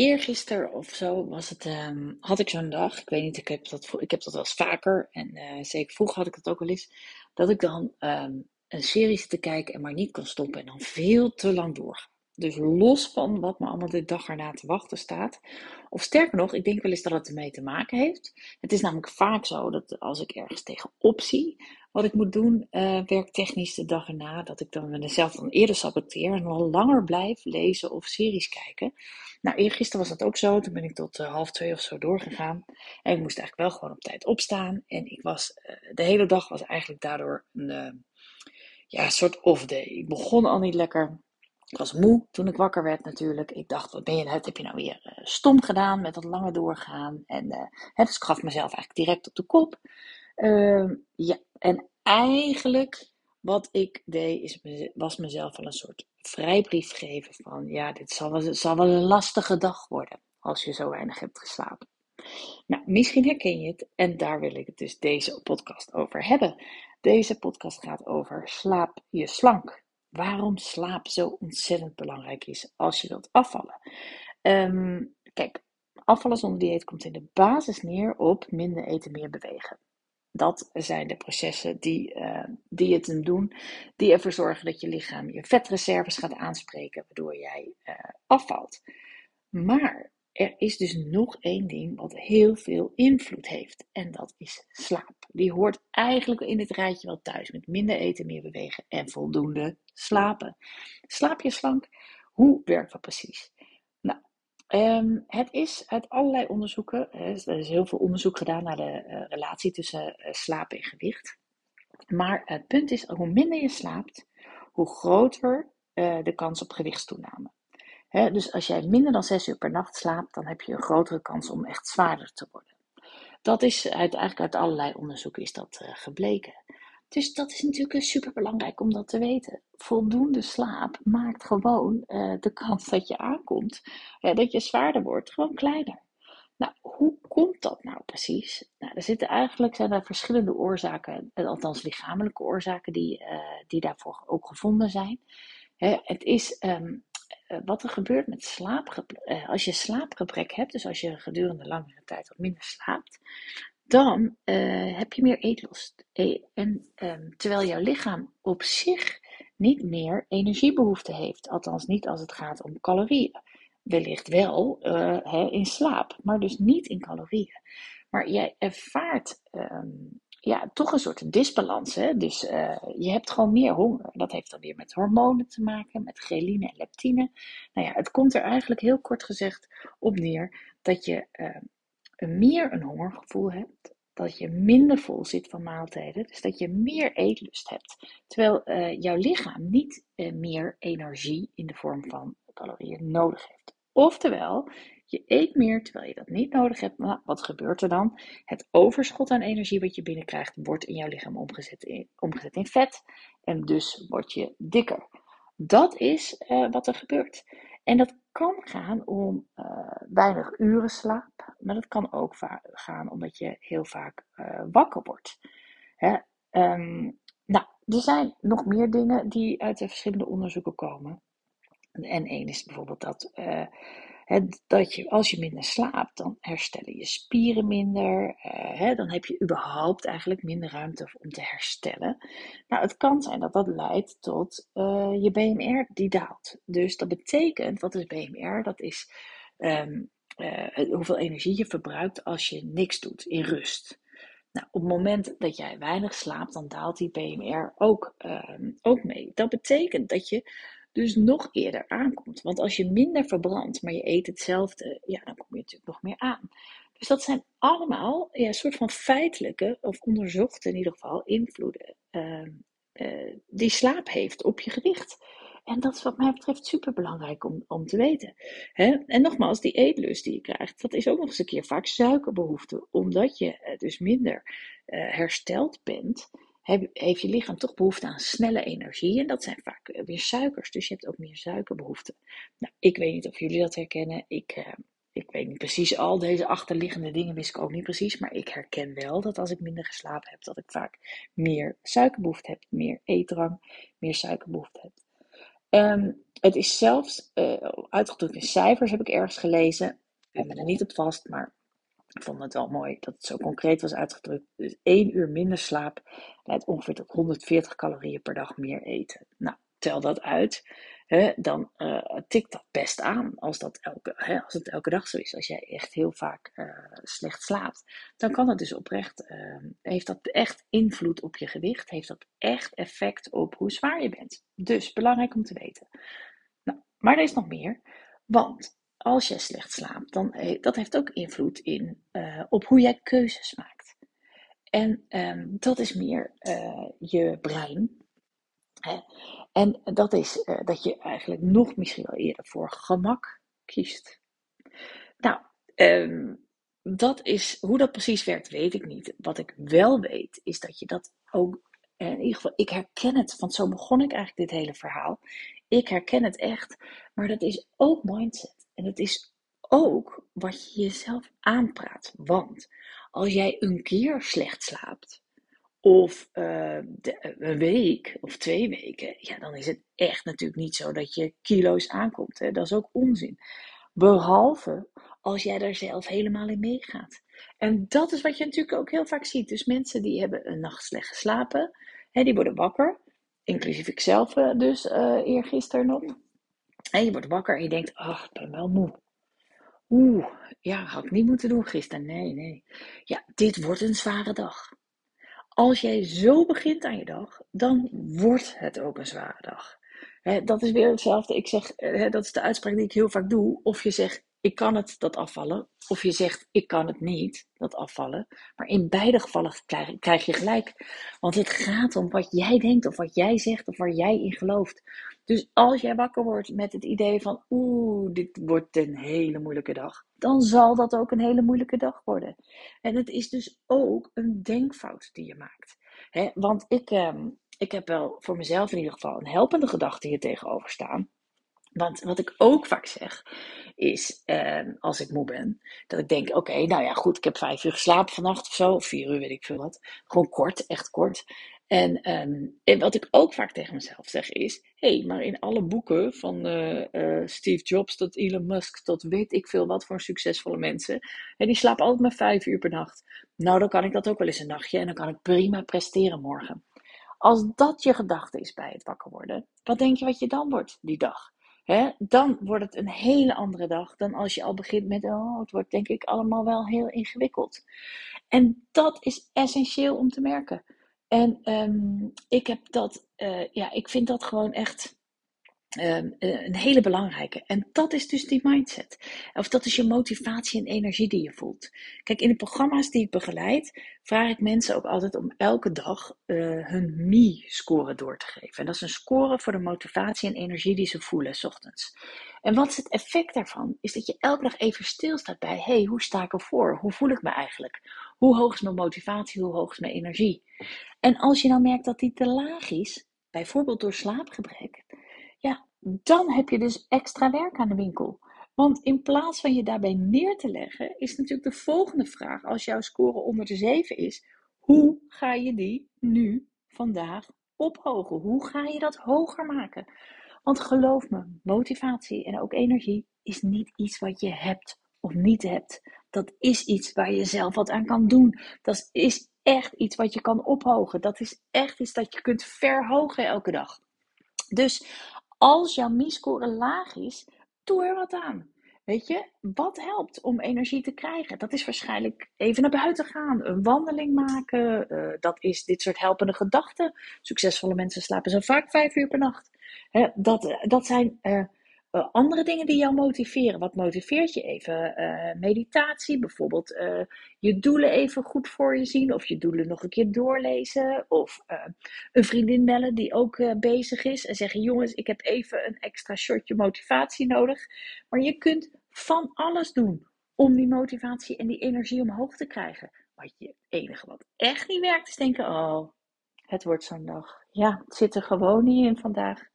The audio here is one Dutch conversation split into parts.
eergisteren of zo was het, ehm, had ik zo'n dag. Ik weet niet, ik heb dat, ik heb dat wel eens vaker. En eh, zeker vroeger had ik dat ook wel eens. Dat ik dan ehm, een serie zit te kijken en maar niet kan stoppen. En dan veel te lang doorga. Dus los van wat me allemaal de dag erna te wachten staat. Of sterker nog, ik denk wel eens dat het ermee te maken heeft. Het is namelijk vaak zo dat als ik ergens tegenop zie wat ik moet doen, uh, werktechnisch de dag erna, dat ik dan mezelf dan eerder saboteer en nog langer blijf lezen of series kijken. Nou, eergisteren was dat ook zo. Toen ben ik tot uh, half twee of zo doorgegaan. En ik moest eigenlijk wel gewoon op tijd opstaan. En ik was, uh, de hele dag was eigenlijk daardoor een ja, soort off-day. Ik begon al niet lekker. Ik was moe toen ik wakker werd natuurlijk. Ik dacht, wat ben je, wat heb je nou weer uh, stom gedaan met dat lange doorgaan? En uh, dus ik gaf mezelf eigenlijk direct op de kop. Uh, ja, en eigenlijk wat ik deed, is, was mezelf al een soort vrijbrief geven van, ja, dit zal wel, zal wel een lastige dag worden als je zo weinig hebt geslapen. Nou, misschien herken je het en daar wil ik het dus deze podcast over hebben. Deze podcast gaat over slaap je slank waarom slaap zo ontzettend belangrijk is als je wilt afvallen. Um, kijk, afvallen zonder dieet komt in de basis neer op minder eten, meer bewegen. Dat zijn de processen die, uh, die het doen, die ervoor zorgen dat je lichaam je vetreserves gaat aanspreken, waardoor jij uh, afvalt. Maar er is dus nog één ding wat heel veel invloed heeft. En dat is slaap. Die hoort eigenlijk in het rijtje wel thuis. Met minder eten, meer bewegen en voldoende slapen. Slaap je slank? Hoe werkt dat precies? Nou, um, het is uit allerlei onderzoeken. er is heel veel onderzoek gedaan naar de uh, relatie tussen uh, slaap en gewicht. Maar het punt is, hoe minder je slaapt, hoe groter uh, de kans op gewichtstoename dus als jij minder dan 6 uur per nacht slaapt, dan heb je een grotere kans om echt zwaarder te worden. Dat is uit, eigenlijk uit allerlei onderzoeken is dat uh, gebleken. Dus dat is natuurlijk super belangrijk om dat te weten. Voldoende slaap maakt gewoon uh, de kans dat je aankomt, dat je zwaarder wordt, gewoon kleiner. Nou, hoe komt dat nou precies? Nou, er zitten eigenlijk zijn er verschillende oorzaken, althans lichamelijke oorzaken, die, die daarvoor ook gevonden zijn. het is um, eh, wat er gebeurt met slaapgebrek. Eh, als je slaapgebrek hebt, dus als je gedurende langere tijd wat minder slaapt, dan uh, heb je meer eetlust. En um, terwijl jouw lichaam op zich niet meer energiebehoefte heeft, althans niet als het gaat om calorieën. Wellicht wel uh, hè, in slaap, maar dus niet in calorieën. Maar jij ervaart um, ja, toch een soort disbalans. Hè? Dus uh, je hebt gewoon meer honger. Dat heeft dan weer met hormonen te maken, met ghreline en leptine. Nou ja, het komt er eigenlijk heel kort gezegd op neer dat je uh, meer een hongergevoel hebt. Dat je minder vol zit van maaltijden. Dus dat je meer eetlust hebt. Terwijl uh, jouw lichaam niet meer energie in de vorm van calorieën nodig heeft. Oftewel, je eet meer terwijl je dat niet nodig hebt. Wat gebeurt er dan? Het overschot aan energie wat je binnenkrijgt, wordt in jouw lichaam omgezet in, omgezet in vet. En dus word je dikker. Dat is uh, wat er gebeurt. En dat kan gaan om uh, weinig uren slaap. Maar dat kan ook gaan omdat je heel vaak uh, wakker wordt. Hè? Um, nou, er zijn nog meer dingen die uit de verschillende onderzoeken komen. En één is bijvoorbeeld dat dat je, als je minder slaapt, dan herstellen je spieren minder. Uh, dan heb je überhaupt eigenlijk minder ruimte om te herstellen. Nou, het kan zijn dat dat leidt tot uh, je BMR die daalt. Dus dat betekent, wat is BMR? Dat is um, uh, hoeveel energie je verbruikt als je niks doet in rust. Nou, op het moment dat jij weinig slaapt, dan daalt die BMR ook, ehm, ook mee. Dat betekent dat je dus nog eerder aankomt. Want als je minder verbrandt, maar je eet hetzelfde, ja, dan kom je natuurlijk nog meer aan. Dus dat zijn allemaal ja, soort van feitelijke, of onderzochte in ieder geval, invloeden uh, uh, die slaap heeft op je gewicht. En dat is wat mij betreft super belangrijk om, om te weten. Hè? En nogmaals, die eetlust die je krijgt, dat is ook nog eens een keer vaak suikerbehoefte. Omdat je eh, dus minder uh, hersteld bent, heeft je lichaam toch behoefte aan snelle energie. En dat zijn vaak eh, weer suikers. Dus je hebt ook meer suikerbehoefte. Nou, ik weet niet of jullie dat herkennen. Ik, uh, ik weet niet precies. Al deze achterliggende dingen wist ik ook niet precies. Maar ik herken wel dat als ik minder geslapen heb, dat ik vaak meer suikerbehoefte heb. Meer eetdrang, meer suikerbehoefte heb. Um, het is zelfs uh, uitgedrukt in cijfers, heb ik ergens gelezen. Ik ben er niet op vast, maar ik vond het wel mooi dat het zo concreet was uitgedrukt. Dus één uur minder slaap leidt ongeveer tot 140 calorieën per dag meer eten. Nou, tel dat uit. Hè, dan uh, tikt dat best aan als, dat elke, hè, als het elke dag zo is. Als jij echt heel vaak uh, slecht slaapt, dan kan het dus oprecht, uh, heeft dat echt invloed op je gewicht, heeft dat echt effect op hoe zwaar je bent. Dus belangrijk om te weten. Nou, maar er is nog meer, want als jij slecht slaapt, dan eh, dat heeft ook invloed in, uh, op hoe jij keuzes maakt. En um, dat is meer uh, je brein. Hè? En dat is dat je eigenlijk nog misschien wel eerder voor gemak kiest. Nou, um, dat is, hoe dat precies werkt, weet ik niet. Wat ik wel weet, is dat je dat ook, in ieder geval, ik herken het, want zo begon ik eigenlijk dit hele verhaal. Ik herken het echt, maar dat is ook mindset. En het is ook wat je jezelf aanpraat. Want als jij een keer slecht slaapt, of uh, de, een week of twee weken, ja, dan is het echt natuurlijk niet zo dat je kilo's aankomt. Hè? Dat is ook onzin. Behalve als jij daar zelf helemaal in meegaat. En dat is wat je natuurlijk ook heel vaak ziet. Dus mensen die hebben een nacht slecht geslapen, hè, die worden wakker. Inclusief ikzelf dus uh, eergisteren nog. En je wordt wakker en je denkt, ach, ik ben wel moe. Oeh, ja, had ik niet moeten doen gisteren. Nee, nee. Ja, dit wordt een zware dag. Als jij zo begint aan je dag, dan wordt het ook een zware dag. dat is weer hetzelfde. Ik zeg, dat is de uitspraak die ik heel vaak doe. Of je zegt, ik kan het, dat afvallen. Of je zegt, ik kan het niet, dat afvallen. Maar in beide gevallen krijg, je gelijk. Want het gaat om wat jij denkt, of wat jij zegt, of waar jij in gelooft. Dus als jij wakker wordt met het idee van, oeh, dit wordt een hele moeilijke dag. Dan zal dat ook een hele moeilijke dag worden. En het is dus ook een denkfout die je maakt. want ik, ehm, ik heb wel voor mezelf in ieder geval een helpende gedachte hier tegenover staan. Want wat ik ook vaak zeg, is eh, als ik moe ben, dat ik denk: oké, nou ja, goed, ik heb vijf uur geslapen vannacht of zo, of vier uur, weet ik veel wat. Gewoon kort, echt kort. En, en wat ik ook vaak tegen mezelf zeg is: hé, hey, maar in alle boeken van uh, uh, Steve Jobs tot Elon Musk tot weet ik veel wat voor succesvolle mensen, en die slapen altijd maar vijf uur per nacht. Nou, dan kan ik dat ook wel eens een nachtje en dan kan ik prima presteren morgen. Als dat je gedachte is bij het wakker worden, wat denk je wat je dan wordt die dag? Dan wordt het een hele andere dag dan als je al begint met, oh, het wordt denk ik allemaal wel heel ingewikkeld. En dat is essentieel om te merken. En um, ik heb dat, uh, ja, ik vind dat gewoon echt um, een hele belangrijke. En dat is dus die mindset. Of dat is je motivatie en energie die je voelt. Kijk, in de programma's die ik begeleid, vraag ik mensen ook altijd om elke dag uh, hun ME-score door te geven. En dat is een score voor de motivatie en energie die ze voelen s ochtends. En wat is het effect daarvan? Is dat je elke dag even stilstaat bij: hey, hoe sta ik ervoor? Hoe voel ik me eigenlijk? Hoe hoog is mijn motivatie? Hoe hoog is mijn energie? En als je nou merkt dat die te laag is, bijvoorbeeld door slaapgebrek, ja, dan heb je dus extra werk aan de winkel. Want in plaats van je daarbij neer te leggen, is natuurlijk de volgende vraag, als jouw score onder de 7 is, hoe ga je die nu, vandaag, ophogen? Hoe ga je dat hoger maken? Want geloof me, motivatie en ook energie is niet iets wat je hebt of niet hebt. Dat is iets waar je zelf wat aan kan doen. Dat is echt iets wat je kan ophogen. Dat is echt iets dat je kunt verhogen elke dag. Dus als jouw mi-score laag is, doe er wat aan. Weet je, wat helpt om energie te krijgen? Dat is waarschijnlijk even naar buiten gaan, een wandeling maken. Uh, dat is dit soort helpende gedachten. Succesvolle mensen slapen zo vaak vijf uur per nacht. dat, dat zijn uh, uh, andere dingen die jou motiveren. Wat motiveert je even? Uh, meditatie, bijvoorbeeld uh, je doelen even goed voor je zien, of je doelen nog een keer doorlezen, of een vriendin bellen die ook bezig is en zeggen: Jongens, ik heb even een extra shotje motivatie nodig. Maar je kunt van alles doen om die motivatie en die energie omhoog te krijgen. Maar het enige wat echt niet werkt is denken: Oh, het wordt zo'n dag. Ja, het zit er gewoon niet in vandaag.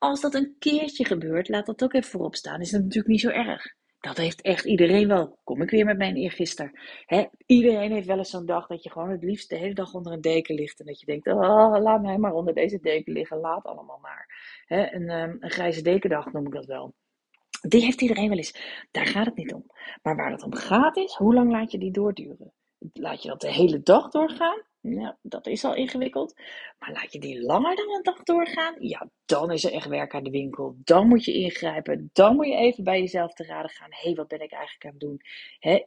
Als dat een keertje gebeurt, laat dat ook even voorop staan. Is dat natuurlijk niet zo erg. Dat heeft echt iedereen wel. Kom ik weer met mijn eergisteren. He, iedereen heeft wel eens zo'n dag dat je gewoon het liefst de hele dag onder een deken ligt. En dat je denkt, oh, laat mij maar onder deze deken liggen. Laat allemaal maar. Hè, een, um, een grijze dekendag noem ik dat wel. Die heeft iedereen wel eens. Daar gaat het niet om. Maar waar het om gaat is, hoe lang laat je die doorduren? Laat je dat de hele dag doorgaan? Nou, dat is al ingewikkeld. Maar laat je die langer dan een dag doorgaan? Ja, dan is er echt werk aan de winkel. Dan moet je ingrijpen. Dan moet je even bij jezelf te raden gaan. Hé, hey, wat ben ik eigenlijk aan het doen?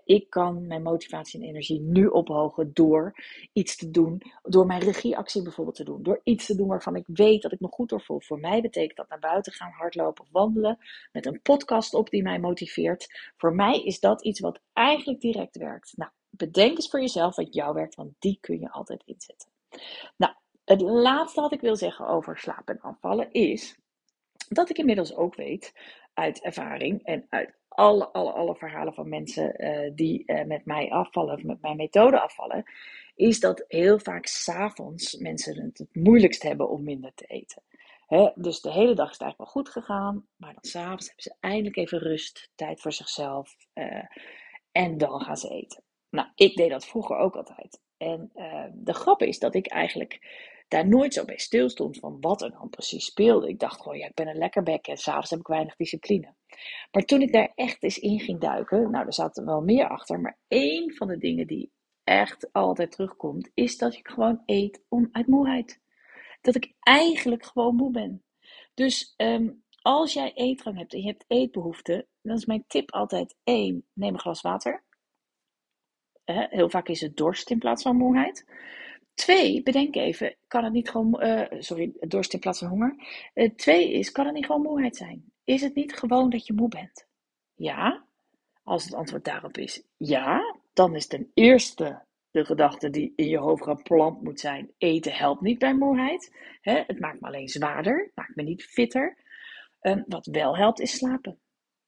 Ik kan mijn motivatie en energie nu ophogen door iets te doen. Door mijn regieactie bijvoorbeeld te doen. Door iets te doen waarvan ik weet dat ik me goed door voel. Voor mij betekent dat naar buiten gaan, hardlopen of wandelen. Met een podcast op die mij motiveert. Voor mij is dat iets wat eigenlijk direct werkt. Nou, bedenk eens voor jezelf wat jou werkt, want die kun je altijd inzetten. Nou, het laatste wat ik wil zeggen over slapen en afvallen is dat ik inmiddels ook weet uit ervaring en uit alle, alle, alle verhalen van mensen uh, die uh, met mij afvallen of met mijn methode afvallen, is dat heel vaak s'avonds mensen het het moeilijkst hebben om minder te eten. Dus de hele dag is het eigenlijk wel goed gegaan, maar dan s'avonds hebben ze eindelijk even rust, tijd voor zichzelf uh, en dan gaan ze eten. Nou, ik deed dat vroeger ook altijd. En uh, de grap is dat ik eigenlijk daar nooit zo bij stilstond van wat er dan precies speelde. Ik dacht gewoon, ja, ik ben een lekker bek en s'avonds heb ik weinig discipline. Maar toen ik daar echt eens in ging duiken, nou, er zat wel meer achter, maar één van de dingen die echt altijd terugkomt, is dat ik gewoon eet om, uit moeheid. Dat ik eigenlijk gewoon moe ben. Dus um, als jij eetdrang hebt en je hebt eetbehoeften, dan is mijn tip altijd één, neem een glas water heel vaak is het dorst in plaats van moeheid. Twee, bedenk even, kan het niet gewoon, uh, sorry, dorst in plaats van honger. Uh, twee is, kan het niet gewoon moeheid zijn? Is het niet gewoon dat je moe bent? Ja, als het antwoord daarop is ja, dan is ten eerste de gedachte die in je hoofd geplant moet zijn: eten helpt niet bij moeheid. Hè, het maakt me alleen zwaarder, het maakt me niet fitter. Um, wat wel helpt is slapen.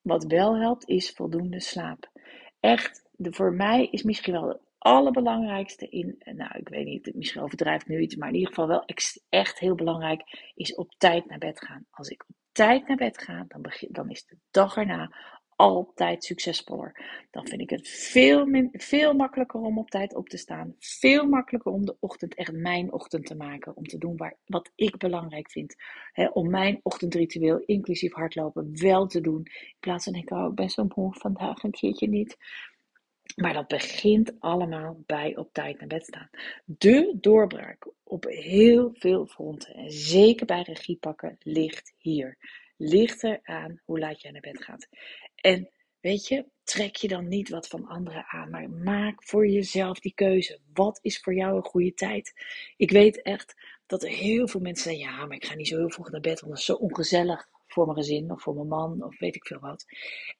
Wat wel helpt is voldoende slaap. Echt voor mij is misschien wel het allerbelangrijkste in, nou ik weet niet, misschien overdrijf ik nu iets, maar in ieder geval wel echt heel belangrijk, is op tijd naar bed gaan. Als ik op tijd naar bed ga, dan, begin, dan is de dag erna altijd succesvoller. Dan vind ik het veel, min, veel makkelijker om op tijd op te staan. Veel makkelijker om de ochtend echt mijn ochtend te maken. Om te doen waar, wat ik belangrijk vind. om mijn ochtendritueel, inclusief hardlopen, wel te doen. In plaats van ik, oh, ik ben zo moe vandaag een keertje niet. Maar dat begint allemaal bij op tijd naar bed staan. De doorbraak op heel veel fronten, en zeker bij regie pakken, ligt hier. Ligt er aan hoe laat jij naar bed gaat. En weet je, trek je dan niet wat van anderen aan, maar maak voor jezelf die keuze. Wat is voor jou een goede tijd? Ik weet echt dat er heel veel mensen zeggen: ja, maar ik ga niet zo heel vroeg naar bed, want dat is zo ongezellig voor mijn gezin of voor mijn man of weet ik veel wat.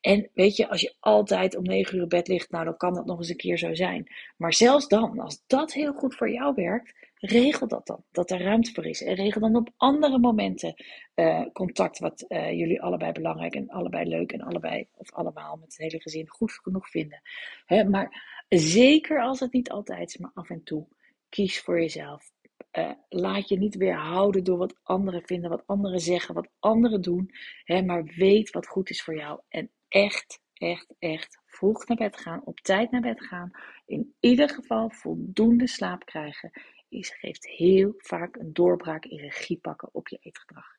En weet je, als je altijd om negen uur in bed ligt, nou dan kan dat nog eens een keer zo zijn. Maar zelfs dan, als dat heel goed voor jou werkt, regel dat dan. Dat er ruimte voor is. En regel dan op andere momenten uh, contact wat uh, jullie allebei belangrijk en allebei leuk en allebei of allemaal met het hele gezin goed genoeg vinden. He, maar zeker als het niet altijd is, maar af en toe, kies voor jezelf. Laat je niet weerhouden door wat anderen vinden, wat anderen zeggen, wat anderen doen. Hè, maar weet wat goed is voor jou. En echt, echt, echt vroeg naar bed gaan, op tijd naar bed gaan. In ieder geval voldoende slaap krijgen. Is, geeft heel vaak een doorbraak in regie pakken op je eetgedrag.